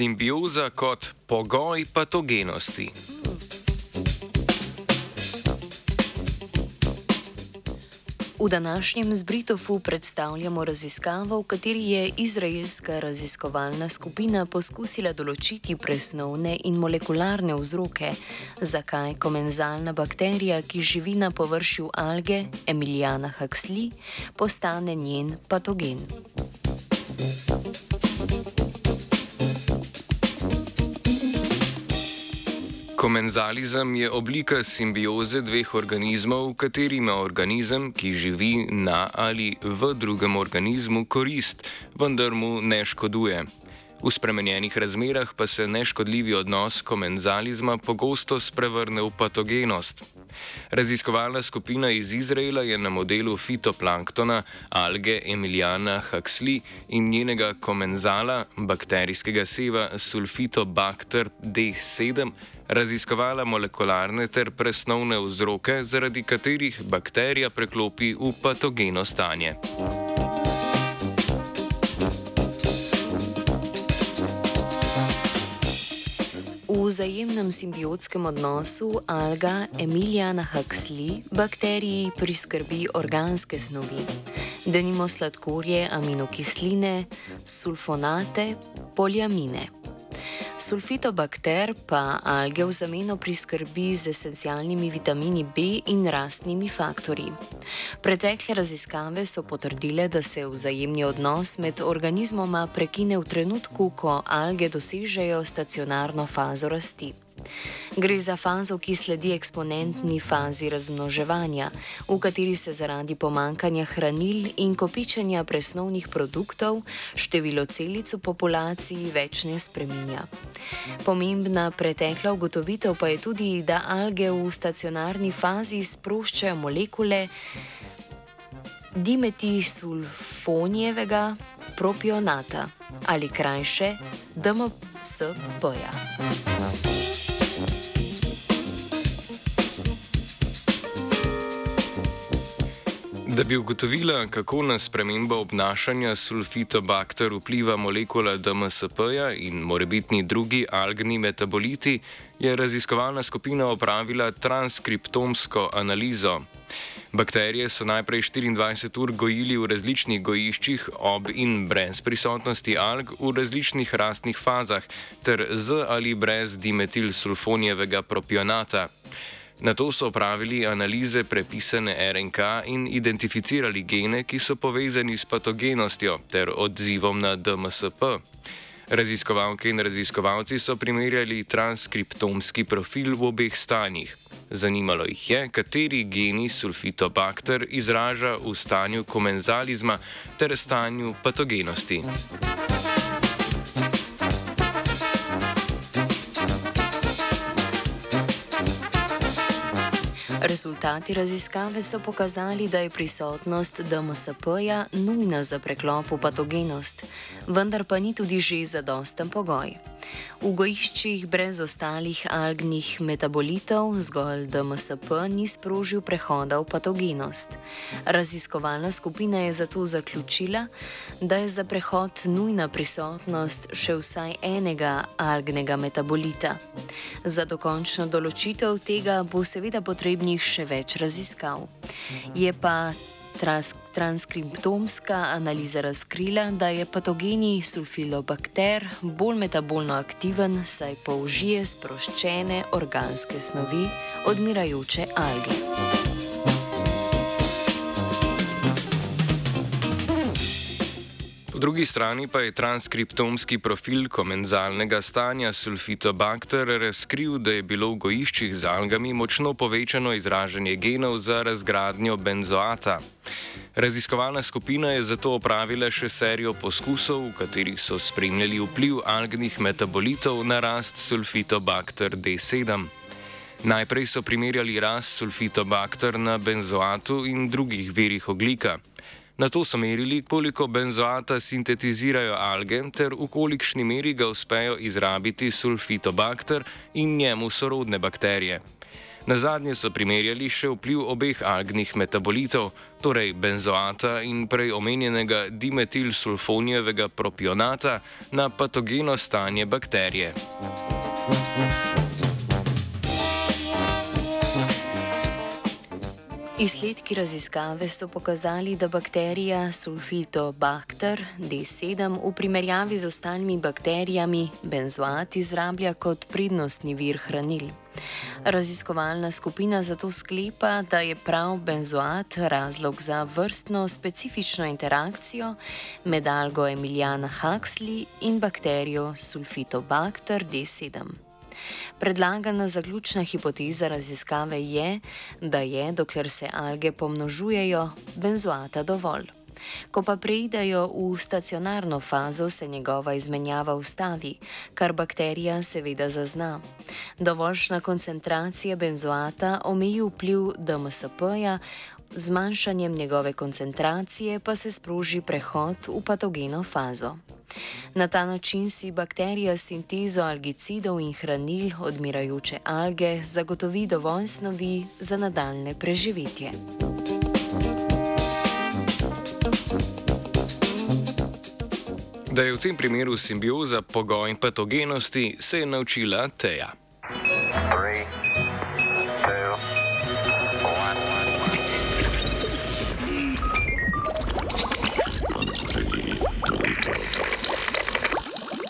Simbioza kot pogoj patogenosti. V današnjem Zbritofu predstavljamo raziskavo, v kateri je izraelska raziskovalna skupina poskusila določiti presnovne in molekularne vzroke, zakaj komenzalna bakterija, ki živi na površju alge Emilijana Huxley, postane njen patogen. Komenzalizem je oblika simbioze dveh organizmov, v kateri ima organizem, ki živi na ali v drugem organizmu, korist, vendar mu ne škoduje. V spremenjenih razmerah pa se neškodljivi odnos komenzalizma pogosto sprevrne v patogenost. Raziskovalna skupina iz Izraela je na modelu fitoplanktona alge Emilijana Huxley in njenega komenzala, bakterijskega seva Sulfitobacter D7, raziskovala molekularne ter presnovne vzroke, zaradi katerih bakterija preklopi v patogeno stanje. V vzajemnem simbiotskem odnosu alga Emilijana Huxley bakteriji priskrbi organske snovi, denimo sladkorje, aminokisline, sulfonate, poliamine. Sulfitobakter pa alge v zameno priskrbi z esencialnimi vitamini B in rastnimi faktorji. Pretekle raziskave so potrdile, da se vzajemni odnos med organizmoma prekine v trenutku, ko alge dosežejo stacionarno fazo rasti. Gre za fazo, ki sledi eksponentni fazi razmnoževanja, v kateri se zaradi pomankanja hranil in kopičenja presnovnih produktov število celic v populaciji več ne spreminja. Pomembna pretekla ugotovitev pa je tudi, da alge v stacionarni fazi sproščajo molekule dimetisulfonijevega propionata ali krajše DMSP-ja. Da bi ugotovila, kako na spremembo obnašanja sulfitobakter vpliva molekula DMSP-ja in morebitni drugi algni metaboliti, je raziskovalna skupina opravila transkriptomsko analizo. Bakterije so najprej 24 ur gojili v različnih gojiščih ob in brez prisotnosti alg v različnih rastnih fazah ter z ali brez dimetilsulfonijevega propionata. Na to so opravili analize prepisane RNK in identificirali gene, ki so povezani s patogenostjo ter odzivom na DMSP. Raziskovalke in raziskovalci so primerjali transkriptomski profil v obeh stanjih. Zanimalo jih je, kateri geni sulfitobakter izraža v stanju komenzalizma ter stanju patogenosti. Rezultati raziskave so pokazali, da je prisotnost DMSP-ja nujna za preklop v patogenost, vendar pa ni tudi že zadosten pogoj. V gojiščih brez ostalih algnih metabolitov zgolj DMSP ni sprožil prehoda v patogenost. Raziskovalna skupina je zato zaključila, da je za prehod nujna prisotnost še vsaj enega algnega metabolita. Za dokončno določitev tega bo seveda potrebnih še več raziskav. Je pa trans transkriptomska analiza razkrila, da je patogeni sulfilobakter bolj metabolno aktiven, saj použije sproščene organske snovi odmirajoče alge. Drugi strani pa je transkriptomski profil komenzalnega stanja sulfitobakter razkril, da je bilo v gojiščih z algami močno povečano izražanje genov za razgradnjo benzoata. Raziskovalna skupina je zato opravila še serijo poskusov, v katerih so spremljali vpliv algnih metabolitov na rast sulfitobakter D7. Najprej so primerjali rast sulfitobakter na benzoatu in drugih verih oglika. Na to so merili, koliko benzoata sintetizirajo alge ter v kolikšni meri ga uspejo izrabiti sulfitobakter in njemu sorodne bakterije. Na zadnje so primerjali še vpliv obeh algnih metabolitov, torej benzoata in prej omenjenega dimetilsulfonijevega propionata, na patogeno stanje bakterije. Izsledki raziskave so pokazali, da bakterija sulfitobacter D7 v primerjavi z ostalimi bakterijami benzoat izrablja kot prednostni vir hranil. Raziskovalna skupina zato sklepa, da je prav benzoat razlog za vrstno specifično interakcijo med algo Emiljana Huxley in bakterijo sulfitobacter D7. Predlagana zaključna hipoteza raziskave je, da je, dokler se alge pomnožujejo, benzoata dovolj. Ko pa preidejo v stacionarno fazo, se njegova izmenjava ustavi, kar bakterija seveda zazna. Dovoljšna koncentracija benzoata omeji vpliv DMSP-ja, zmanjšanjem njegove koncentracije pa se sproži prehod v patogeno fazo. Na ta način si bakterija sintezo algicidov in hranil odmirajoče alge zagotovi dovolj snovi za nadaljne preživetje. Da je v tem primeru simbioza pogoj patogenosti, se je naučila Teja.